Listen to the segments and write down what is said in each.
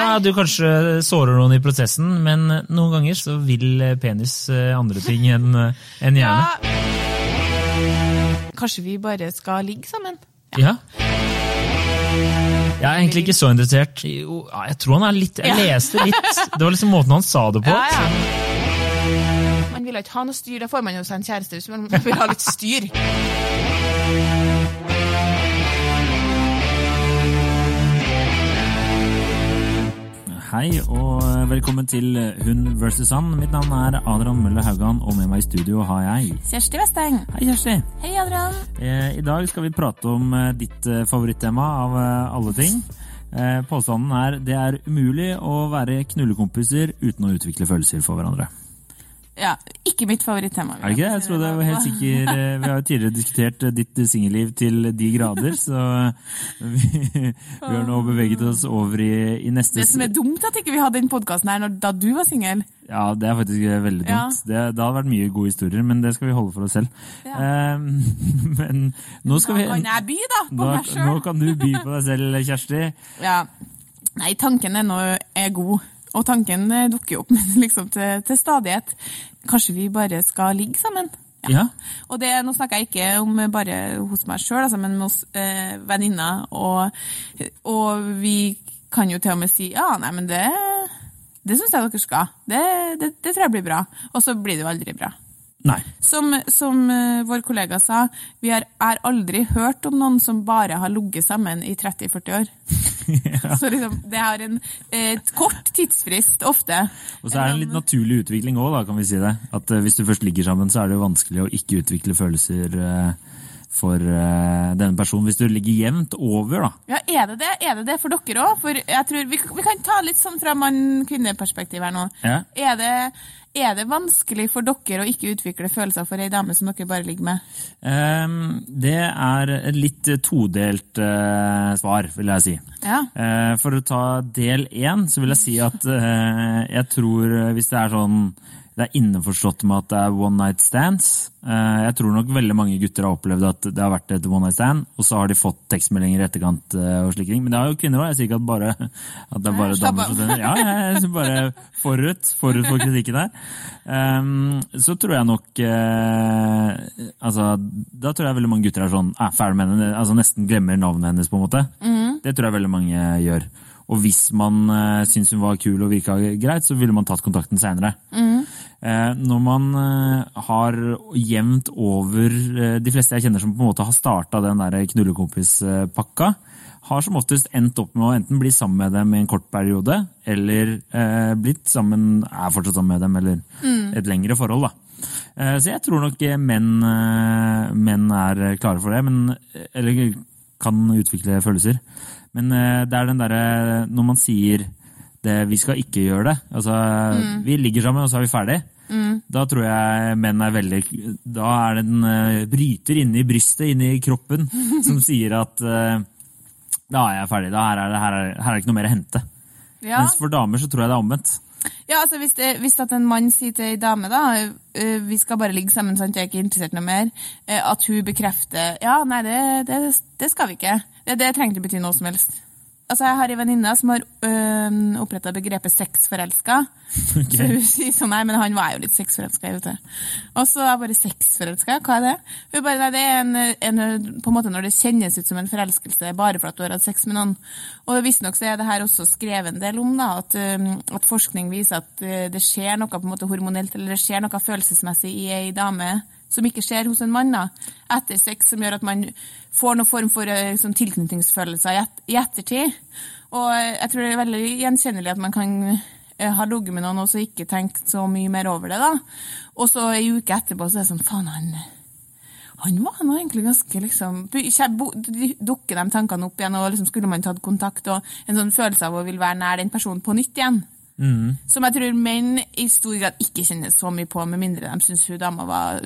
ja, du kanskje sårer noen i prosessen, men noen ganger så vil penis eh, andre ting enn en hjerne. Ja. Kanskje vi bare skal ligge sammen? Ja. Jeg er egentlig ikke så interessert. Jeg tror han er litt Jeg leste litt. Det var liksom måten han sa det på. Ja, ja. Man vil ikke ha noe styr, da får man jo seg en kjæreste hvis man vil ha litt styr. Hei og velkommen til Hun versus han. Mitt navn er Adrian Mølle Haugan, og med meg i studio har jeg Kjersti Westeng. Hei, Kjersti. Hei, Adrian. Eh, I dag skal vi prate om eh, ditt eh, favorittema av eh, alle ting. Eh, Påstanden er det er umulig å være knullekompiser uten å utvikle følelser for hverandre. Ja, ikke mitt favorittema. Er det ikke? Jeg trodde jeg var helt sikker eh, Vi har jo tidligere diskutert eh, ditt singelliv til de grader, så vi, vi har nå beveget oss over i, i neste Det som er dumt at ikke vi hadde den podkasten her når, da du var singel. Ja, det er faktisk eh, veldig dumt. Ja. Det, det har vært mye gode historier, men det skal vi holde for oss selv. Eh, men nå skal vi Nå kan jeg by, da, på nå, meg nå kan du by på deg selv, Kjersti. Ja. Nei, tanken er nå er god. Og tanken eh, dukker opp liksom, til, til stadighet. Kanskje vi bare skal ligge sammen? Ja. Og det, nå snakker jeg ikke om bare hos meg sjøl, altså, men hos eh, venninner. Og, og vi kan jo til og med si ja, nei, men det, det syns jeg dere skal. Det, det, det tror jeg blir bra. Og så blir det jo aldri bra. Nei. Som, som uh, vår kollega sa, vi har er aldri hørt om noen som bare har ligget sammen i 30-40 år. Så liksom, det har en et kort tidsfrist ofte. Og så er det en litt naturlig utvikling òg, kan vi si det. At eh, hvis du først ligger sammen, så er det jo vanskelig å ikke utvikle følelser eh, for uh, denne personen. Hvis du ligger jevnt over, da. Ja, Er det det Er det det for dere òg? For jeg tror vi, vi kan ta litt sånn fra mann-kvinne-perspektiv her nå. Ja. Er det, er det vanskelig for dere å ikke utvikle følelser for ei dame som dere bare ligger med? Um, det er et litt todelt uh, svar, vil jeg si. Ja. Uh, For å ta del én, så vil jeg si at jeg tror hvis det er sånn det er innforstått med at det er one night stands. Eh, Jeg tror nok veldig mange gutter har opplevd at det har vært et one night stand, og så har de fått tekstmeldinger i etterkant eh, og slik ting. Men det har jo kvinner òg. Jeg sier ikke at, bare, at det er bare damer som sender. Ja, jeg sier bare forut, forut for kritikken der. Um, så tror jeg nok eh, altså, Da tror jeg veldig mange gutter er sånn er ferdig med henne, altså nesten glemmer navnet hennes, på en måte. Det tror jeg veldig mange gjør. Og hvis man uh, syns hun var kul og virka greit, så ville man tatt kontakten seinere. Eh, når man eh, har jevnt over eh, De fleste jeg kjenner som på en måte har starta den der knullekompispakka, har som oftest endt opp med å enten bli sammen med dem i en kort periode, eller eh, blitt sammen, er fortsatt sammen med dem, eller et lengre forhold. da. Eh, Så jeg tror nok eh, menn, eh, menn er klare for det, men, eller kan utvikle følelser. Men eh, det er den derre når man sier det, vi skal ikke gjøre det. Altså, Vi ligger sammen, og så er vi ferdig. Da tror jeg menn er veldig Da er det en eh, bryter inni brystet, inni kroppen, som sier at uh, da er jeg ferdig. Da her er det, her er, her er det ikke noe mer å hente. Ja. Mens for damer så tror jeg det er omvendt. Ja, altså hvis, det, hvis at en mann sier til ei dame da, eh, vi skal bare ligge sammen, sant, jeg er ikke interessert noe mer, eh, at hun bekrefter ja, nei, det, det, det skal vi ikke. Det, det trenger ikke bety noe som helst. Altså, Jeg har ei venninne som har øh, oppretta begrepet sexforelska. Så hun sier sånn, nei, men han var jo litt sexforelska. vet du. Og så er jeg bare sexforelska, hva er det? Hun bare, nei, det er en, en, på en måte når det kjennes ut som en forelskelse bare for at du har hatt sex med noen. Og visstnok så er det her også skrevet en del om da, at, at forskning viser at øh, det skjer noe på en måte hormonelt, eller det skjer noe følelsesmessig i ei dame som ikke skjer hos en mann da, etter sex, som gjør at man får noen form for eh, sånn tilknytningsfølelser i, ettertid. Og eh, jeg tror det er veldig gjenkjennelig at man kan eh, ha ligget med noen og så ikke tenkt så mye mer over det. da. Og så ei uke etterpå så er det sånn Faen, han han var nå egentlig ganske liksom Dukker de tankene opp igjen, og liksom skulle man tatt kontakt, og en sånn følelse av å vil være nær den personen på nytt igjen. Som jeg tror menn i stor grad ikke kjenner så mye på, med mindre de syns hun dama var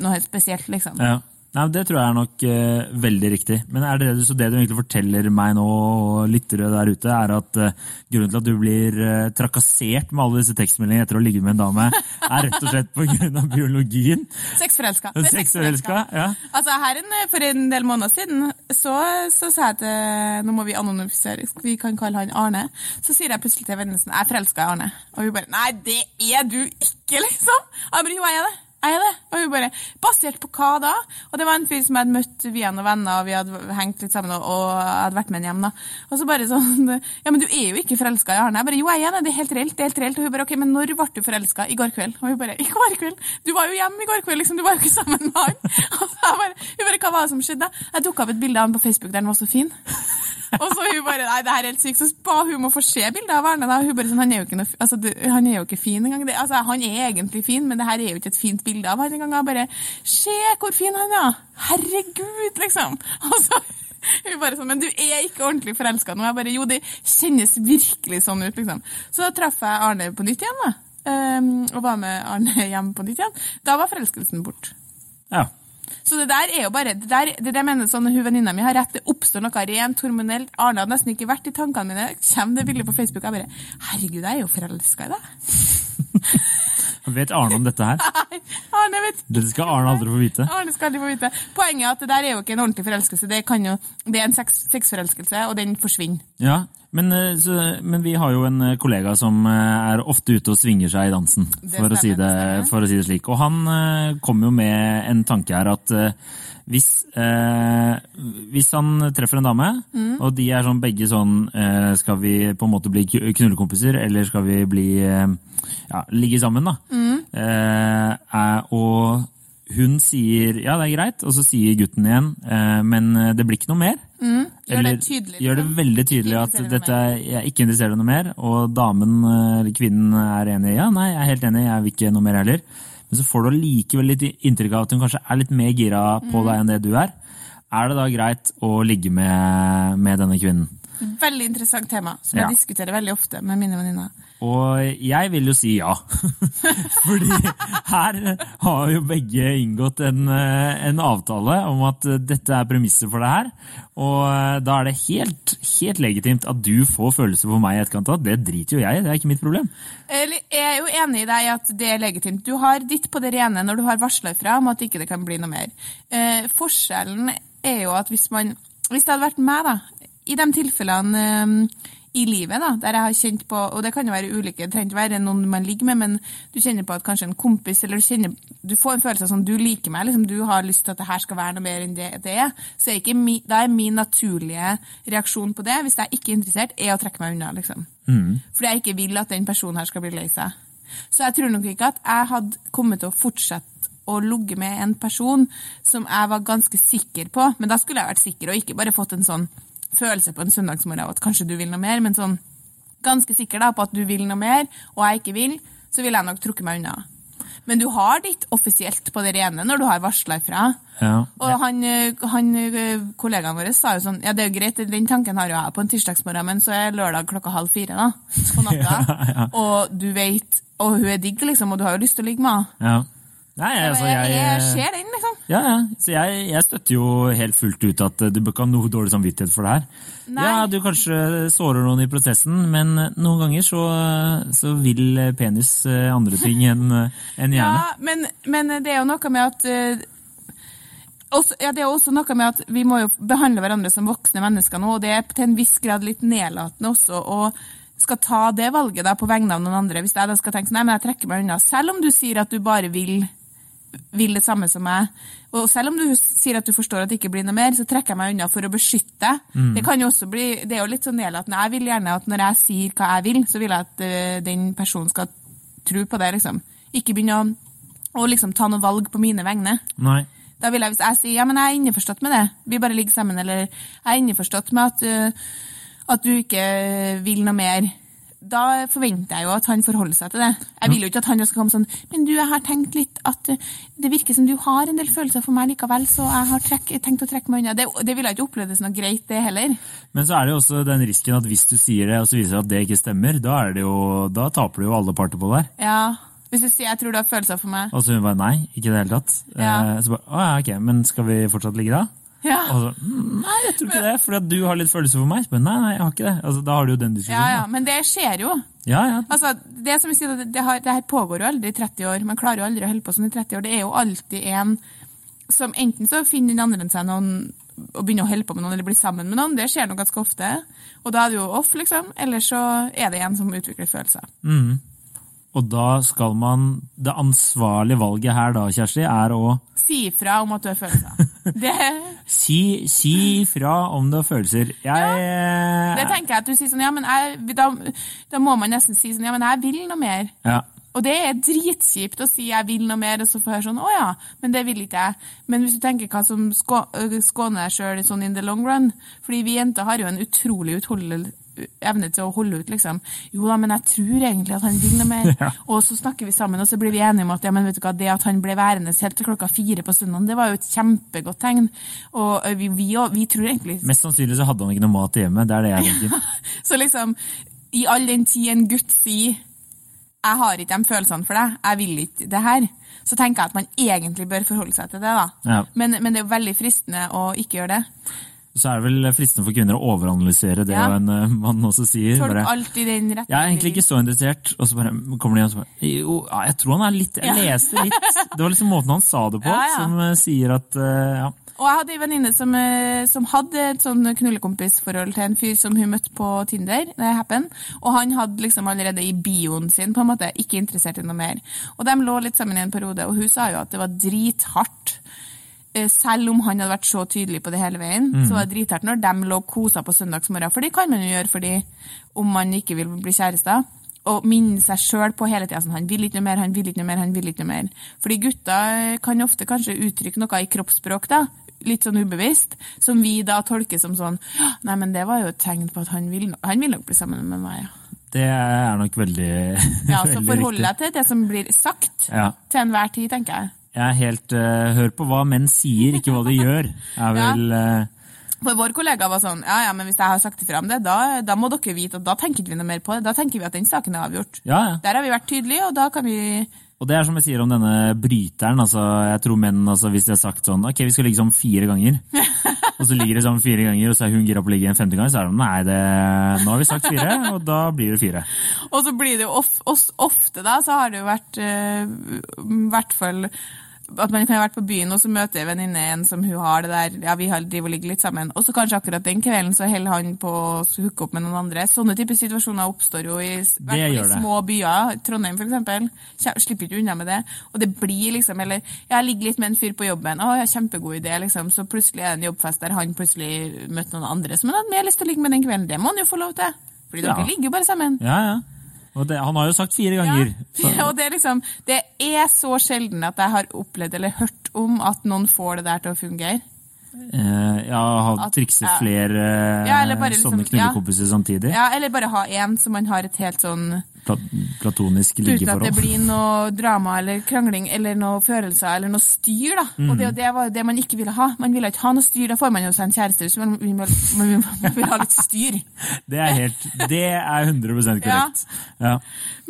noe helt spesielt, liksom. Ja. Nei, Det tror jeg er nok eh, veldig riktig. Men er det så det du egentlig forteller meg nå, og lyttere der ute, er at eh, grunnen til at du blir eh, trakassert med alle disse tekstmeldingene etter å ligge med en dame, er rett og slett pga. biologien? Sexforelska. Sexforelska, ja. Altså, her en, For en del måneder siden så, så sa jeg til Nå må vi anonymisere, vi kan kalle han Arne. Så sier jeg plutselig til vennen sin jeg er forelska i Arne. Og hun bare Nei, det er du ikke, liksom! Jeg bare, jo, jeg er det. Er det. Og hun bare Basert på hva da? Og det var en fyr som jeg hadde møtt via noen venner, og vi hadde hengt litt sammen, og, jeg hadde vært med henne hjem, da. Og så bare sånn Ja, men du er jo ikke forelska i Arne. Jeg bare Jo, jeg er det. Det er helt reelt. Det er helt reelt. Og hun bare OK, men når ble du forelska? I går kveld. Og hun bare I går kveld? Du var jo hjemme i går kveld, liksom. Du var jo ikke sammen med han. Og så bare, hun bare Hva var det som skjedde? Jeg tok opp et bilde av han på Facebook der han var så fin. Og så hun bare Nei, det her er helt sykt. Så ba hun om å få se bildet av Arne. da. Hun bare sånn, Han er jo ikke, noe, altså, han er jo ikke fin engang. Altså, han er egentlig fin, men det her er jo ikke et fint bilde av han engang. Og bare Se hvor fin han er! Herregud, liksom! Og så hun bare sånn, Men du er ikke ordentlig forelska nå. Jeg bare Jo, det kjennes virkelig sånn ut, liksom. Så da traff jeg Arne på nytt igjen, da. Um, og var med Arne hjem på nytt igjen. Da var forelskelsen bort. ja. Så det der er jo bare Det der, det der mener sånn, hun venninna mi har rett. Det oppstår noe rent hormonelt. Arne hadde nesten ikke vært i tankene mine. Kommer det bildet på Facebook, jeg bare Herregud, jeg er jo forelska i deg. Vet Arne om dette her? Nei, Arne vet Dette skal Arne aldri få vite. Arne skal aldri få vite. Poenget er at det der er jo ikke en ordentlig forelskelse. Det, kan jo, det er en sex, sexforelskelse, og den forsvinner. Ja, men, eh, så, men vi har jo en eh, kollega som eh, er ofte ute og svinger seg i dansen, for, å si det, for å si det slik. Og han kommer kom jo med en tanke her at hvis, eh, hvis han treffer en dame, Mm. og de er sånn begge sånn eh, Skal vi på en måte bli knullekompiser, eller skal vi bli eh, ja, ligge sammen, da? Mm. Og hun sier ja, det er greit, og så sier gutten igjen, eh, men det blir ikke noe mer. Mm. Gjør Eller det tydelig. gjør det liksom. veldig tydelig at dette jeg ikke interessert i noe mer, og damen eh, eller kvinnen er enig. Ja, nei, jeg er helt enig, jeg vil ikke noe mer heller. Men så får du allikevel litt inntrykk av at hun kanskje er litt mer gira Mm. på deg enn det du er. Er det da greit å ligge med, med denne kvinnen? Veldig interessant tema, som Ja. jeg diskuterer veldig ofte med mine venninner. Og jeg vil jo si ja. Fordi her har jo begge inngått en, eh, en avtale om at eh, dette er premisset for det her. Og eh, da er det helt, helt legitimt at du får følelser for meg i etterkant. Det driter jo jeg i, det er ikke mitt problem. Eller, Jeg er jo enig i deg i at det er legitimt. Du har ditt på det rene når du har varsla ifra om at ikke det kan bli noe mer. Eh, forskjellen er jo at hvis man Hvis det hadde vært meg, da, i de tilfellene eh, i livet da, der jeg har kjent på Og det kan jo være ulike, det trenger ikke være noen man ligger med, men du kjenner på at kanskje en kompis eller du kjenner Du får en følelse av sånn du liker meg, liksom du har lyst til at det her skal være noe mer enn det det er. Så er mi, da er min naturlige reaksjon på det, hvis jeg ikke er interessert, er å trekke meg unna. liksom. Fordi jeg ikke vil at den personen her skal bli lei seg. Så jeg tror nok ikke at jeg hadde kommet til å fortsette å ligge med en person som jeg var ganske sikker på, men da skulle jeg vært sikker og ikke bare fått en sånn følelse på en søndagsmorgen av at kanskje du vil noe mer, men sånn ganske sikker da på at du vil noe mer, og jeg ikke vil, så ville jeg nok trukket meg unna. Men du har ditt offisielt på det rene når du har varsla ifra. Ja. Og han, han kollegaen vår sa jo sånn Ja, det er jo greit, den tanken har jo jeg på en tirsdagsmorgen, men så er lørdag klokka halv fire, da. På natta. Og du vet Og hun er digg, liksom, og du har jo lyst til å ligge med henne. Nei, altså, jeg, jeg jeg ser den, liksom. Ja, ja. Så jeg, jeg støtter jo helt fullt ut at eh, du bør ikke ha noe dårlig samvittighet for det her. Nei. Ja, du kanskje sårer noen i prosessen, men noen ganger så, så vil penis eh, andre ting enn en hjerne. Ja, men, men det er jo noe med at også, ja, det er også noe med at vi må jo behandle hverandre som voksne mennesker nå, og det er til en viss grad litt nedlatende også å skal ta det valget da på vegne av noen andre. Hvis jeg da skal tenke sånn, nei, men jeg trekker meg unna, selv om du sier at du bare vil vil det samme som meg. Og selv om du sier at du forstår at det ikke blir noe mer, så trekker jeg meg unna for å beskytte deg. Det kan jo også bli, det er jo litt sånn nedlatende. Jeg vil gjerne at når jeg sier hva jeg vil, så vil jeg at uh, den personen skal tro på det, liksom. Ikke begynne å, å liksom ta noe valg på mine vegne. Nei. Da vil jeg, Hvis jeg sier ja, men jeg er innforstått med det, vi bare ligger sammen, eller jeg er innforstått med at, uh, at du ikke vil noe mer, da forventer jeg jo at han forholder seg til det. Jeg vil jo ikke at han skal komme sånn Men du, jeg har tenkt litt at øh, det virker som du har en del følelser for meg likevel, så jeg har trekk, tenkt å trekke meg unna. Det, det ville ikke oppleves noe greit, det heller. Men så er det jo også den risken at hvis du sier det, og så viser det at det ikke stemmer, da, er det jo, da taper du jo alle parter på det her. Ja, Hvis du sier jeg tror du har følelser for meg. Og så hun bare nei, ikke i det hele tatt. Ja. Eh, Så bare, å ja, ok, men skal vi fortsatt ligge da? Ja. Og så, «Mm, nei, jeg tror ikke det, fordi at du har litt følelser for meg. Men nei, nei, jeg har ikke det. Altså, da har du jo den diskusjonen. ja, ja, men det skjer jo. Ja, ja. Altså, det som vi sier, det, har, det her pågår jo aldri i 30 år. Man klarer jo aldri å holde på sånn i 30 år. Det er jo alltid en som enten så finner den andre seg noen og begynner å holde på med noen eller bli sammen med noen. Det skjer nok ganske ofte. Og da er det jo off, liksom. Eller så er det en som utvikler følelser. Og da skal man Det ansvarlige valget her da, Kjersti, er å Si ifra om at du har følelser. Det, si, si fra om du har følelser. Jeg det tenker jeg at du sier sånn, ja, men jeg, da, da må man nesten si sånn, ja, men jeg vil noe mer. Ja. Og det er dritkjipt å si 'jeg vil noe mer', og så få høre sånn 'å ja, men det vil ikke jeg'. Men hvis du tenker hva som øh, skåner deg sjøl sånn in the long run Fordi vi jenter har jo en utrolig utholdelig evne til å holde ut, liksom. Jo da, men jeg tror egentlig at han vil noe mer. Ja. Og så snakker vi sammen, og så blir vi enige om at ja, men vet du hva, det at han ble værende helt til klokka fire på søndagen, det var jo et kjempegodt tegn. Og vi, vi, og, vi tror egentlig Mest sannsynlig så hadde han ikke noe mat hjemme. Det er det jeg tenker. Så liksom, i all den tid en gutt sier jeg har ikke de følelsene for deg, jeg vil ikke det her, så tenker jeg at man egentlig bør forholde seg til det. da. Ja. Men, men det er jo veldig fristende å ikke gjøre det. Så er det vel fristende for kvinner å overanalysere det Ja. en eh, mann også sier. Tror Bare, alltid den jeg er egentlig ikke så interessert, og så bare kommer de og så bare Jo, ja, jeg tror han er litt Jeg leste litt Det var liksom måten han sa det på, som eh, sier at eh, ja. Og jeg hadde en venninne som, som hadde et sånn knullekompisforhold til en fyr som hun møtte på Tinder, det Happen, og han hadde liksom allerede i bioen sin på en måte ikke interessert i noe mer. Og de lå litt sammen i en periode, og hun sa jo at det var drithardt. Eh, Selv om han hadde vært så tydelig på det hele veien, så var det drithardt når de lå og kosa på søndagsmorgen. For det kan man jo gjøre fordi om man ikke vil bli kjærester. Og minne seg sjøl på hele tida sånn han vil ikke noe mer, han vil ikke noe mer. han vil ikke noe mer. Fordi gutter kan ofte kanskje uttrykke noe i kroppsspråk, da, litt sånn ubevisst, som vi da tolker som sånn Nei, men det var jo et tegn på at han vil, no han vil nok bli sammen med meg, ja. Det er nok veldig, Ja, Så forhold deg til det som blir sagt Ja. til enhver tid, tenker jeg. Jeg er helt uh, Hør på hva menn sier, ikke hva de gjør. Er vel uh... For vår kollega var sånn Ja, ja, men hvis jeg har sagt ifra om det, da, da må dere vite at da tenker vi noe mer på det. Da tenker vi at den saken er avgjort. Ja, ja. Der har vi vært tydelige, og da kan vi Og det er som jeg sier om denne bryteren. altså Jeg tror menn, altså hvis de har sagt sånn Ok, vi skal ligge sånn fire ganger. og så ligger de sånn fire ganger, og så er hun gira på å ligge en femte gang. Så er de nei, det, nå har vi sagt fire, og da blir det fire. Og så blir det jo of, ofte, da, så har det jo vært I uh, hvert fall at man kan ha vært på byen, og så møter en venninne en som hun har det der Ja, vi har driver og ligger litt sammen. Og så kanskje akkurat den kvelden så holder han på å hooke opp med noen andre. Sånne typer situasjoner oppstår jo i, i små byer. Trondheim, for eksempel. Slipper ikke unna med det. Og det blir liksom Eller jeg ligger litt med en fyr på jobben. Å, jeg har kjempegod idé, liksom. Så plutselig er det en jobbfest der han plutselig møtte noen andre som han hadde mer lyst til å ligge med den kvelden. Det må han jo få lov til. Fordi Ja. dere ligger jo bare sammen. Ja, ja. Det, han har jo sagt fire ganger. Ja, og det er liksom Det er så sjelden at jeg har opplevd eller hørt om at noen får det der til å fungere. Eh, ja, ha trikse flere eh, Ja, bare, sånne liksom- knullekompiser samtidig. Ja, Eller bare ha én som man har et helt sånn Pla platonisk Uten at det blir noe drama eller krangling eller noe følelser eller noe styr. da. Og det, det var jo det man ikke ville ha. Man ville ikke ha noe styr. Da får man jo seg en kjæreste hvis man, man, man, man vil ha litt styr. Det er helt Det er 100 korrekt. Ja.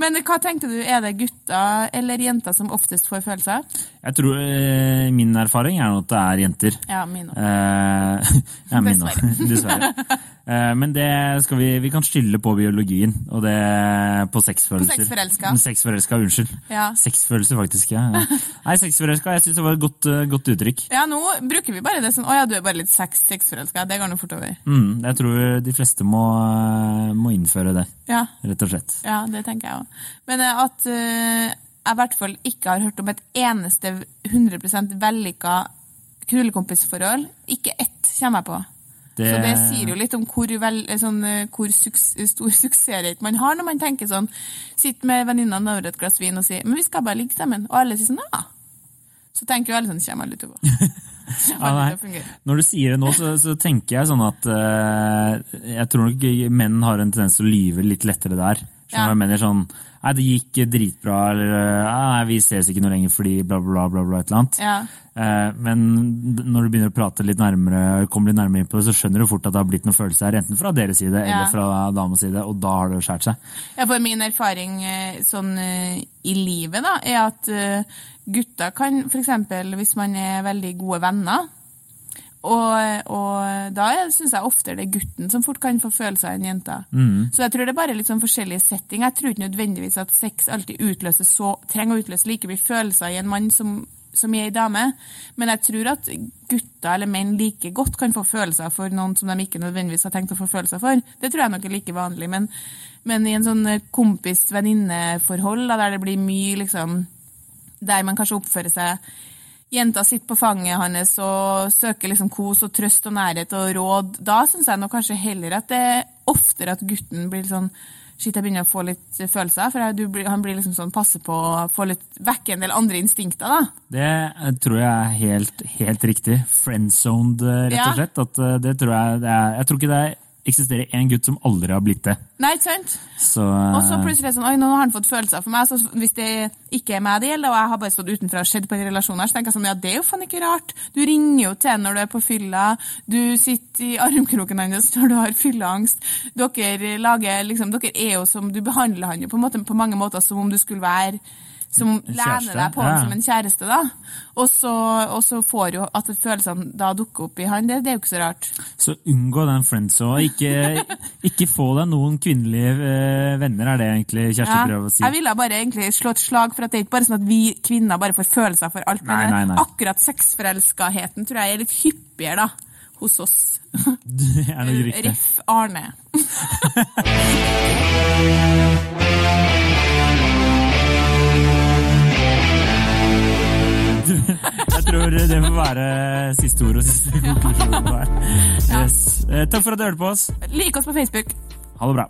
Men hva tenkte du, er det gutter eller jenter som oftest får følelser? Jeg tror eh, Min erfaring er at det er jenter. Ja, mine. Eh, ja, min òg. Dessverre. Dessverre. Eh, men det skal vi Vi kan skylde på biologien, og det på sexfølelser. På sexforelska. Mm, Sexforelska, unnskyld. Ja. Sexfølelser, faktisk. ja. Nei, sexforelska, jeg syns det var et godt, eh, godt uttrykk. ja, nå bruker vi bare det sånn Å ja, du er bare litt sex sexforelska. Det går nå fort over. Mm, jeg tror de fleste må, eh, må innføre det, Ja. rett og slett. Ja, det tenker jeg òg. Men at jeg i hvert fall ikke har hørt om et eneste 100% vellykka knullekompisforhold. Ikke ett kommer jeg på. Det, Så det sier jo litt om hvor, vel, sånn, eh, hvor suks, stor suksessrate man har når man tenker sånn Sitter med venninnene over et glass vin og sier 'men vi skal bare ligge sammen', og alle sier sånn 'ja'. Så tenker jo alle sånn kommer aldri til å gå'. Ja. Når du sier det nå, så, så tenker jeg sånn at uh, Jeg tror nok menn har en tendens til å lyve litt lettere der. Skjønner du hva jeg mener? Sånn, nei, det gikk dritbra, eller nei, vi ses ikke noe lenger fordi bla, bla, bla, bla, et eller annet. Ja. Eh, Men når du begynner å prate litt nærmere, kommer litt nærmere inn på det, så skjønner du fort at det har blitt noen følelser her, enten fra deres side Ja. eller fra damas side, og da har det skåret seg. Ja, for min erfaring eh, sånn eh, i livet da, er at gutta kan eksempel, hvis man er veldig gode venner, og, og da syns jeg oftere det er gutten som fort kan få følelser enn jenta. Så jeg tror det er bare litt sånn forskjellige setting. Jeg tror ikke nødvendigvis at sex alltid utløser så, trenger å utløse like mye følelser i en mann som, som i ei dame. Men jeg tror at gutter eller menn like godt kan få følelser for noen som de ikke nødvendigvis har tenkt å få følelser for. Det tror jeg nok er like vanlig. Men, men i en sånn kompis-venninne-forhold der det blir mye liksom Der man kanskje oppfører seg Jenta sitter på fanget hans og søker liksom kos og trøst og nærhet og råd. Da syns jeg nok kanskje heller at det er oftere at gutten blir sånn Shit, jeg begynner å få litt følelser. For jeg, du, han blir liksom sånn passe på å få litt vekke en del andre instinkter, da. Det eh, tror jeg er helt, helt riktig. Friendzoned, eh, rett og slett. At eh, det tror jeg, det er, jeg tror ikke det eksisterer en gutt som aldri har blitt det. Nei, ikke sant? Så, Og så plutselig er det sånn, oi, nå har han fått følelser for meg, så hvis det ikke er meg det gjelder, og jeg har bare stått utenfra og sett på en relasjon her, så tenker jeg sånn, ja, det er jo faen ikke rart. Du ringer jo til når du er på fylla, du sitter i armkroken hans når du har fylleangst. Dere lager, liksom, dere er jo som, du behandler han jo på, måte, på mange måter som om du skulle være som En lener deg på ja. som en kjæreste, da. Og så, og så får jo at følelsene da dukker opp i han, det, det er jo ikke så rart. så unngå den friendsa. Ikke, ikke få deg noen kvinnelige eh, venner, er det egentlig Kjersti Ja, prøver å si. Jeg ville bare egentlig slå et slag for at det er ikke bare sånn at vi kvinner bare får følelser for alt. Nei, nei, nei. akkurat sexforelskaheten tror jeg er litt hyppigere da, hos oss. Det er nok riktig. Ref. Arne. Jeg tror det får være siste ord og siste konklusjon. Yes. Eh, Takk for at du hørte på oss. Lik oss på Facebook. Ha det bra.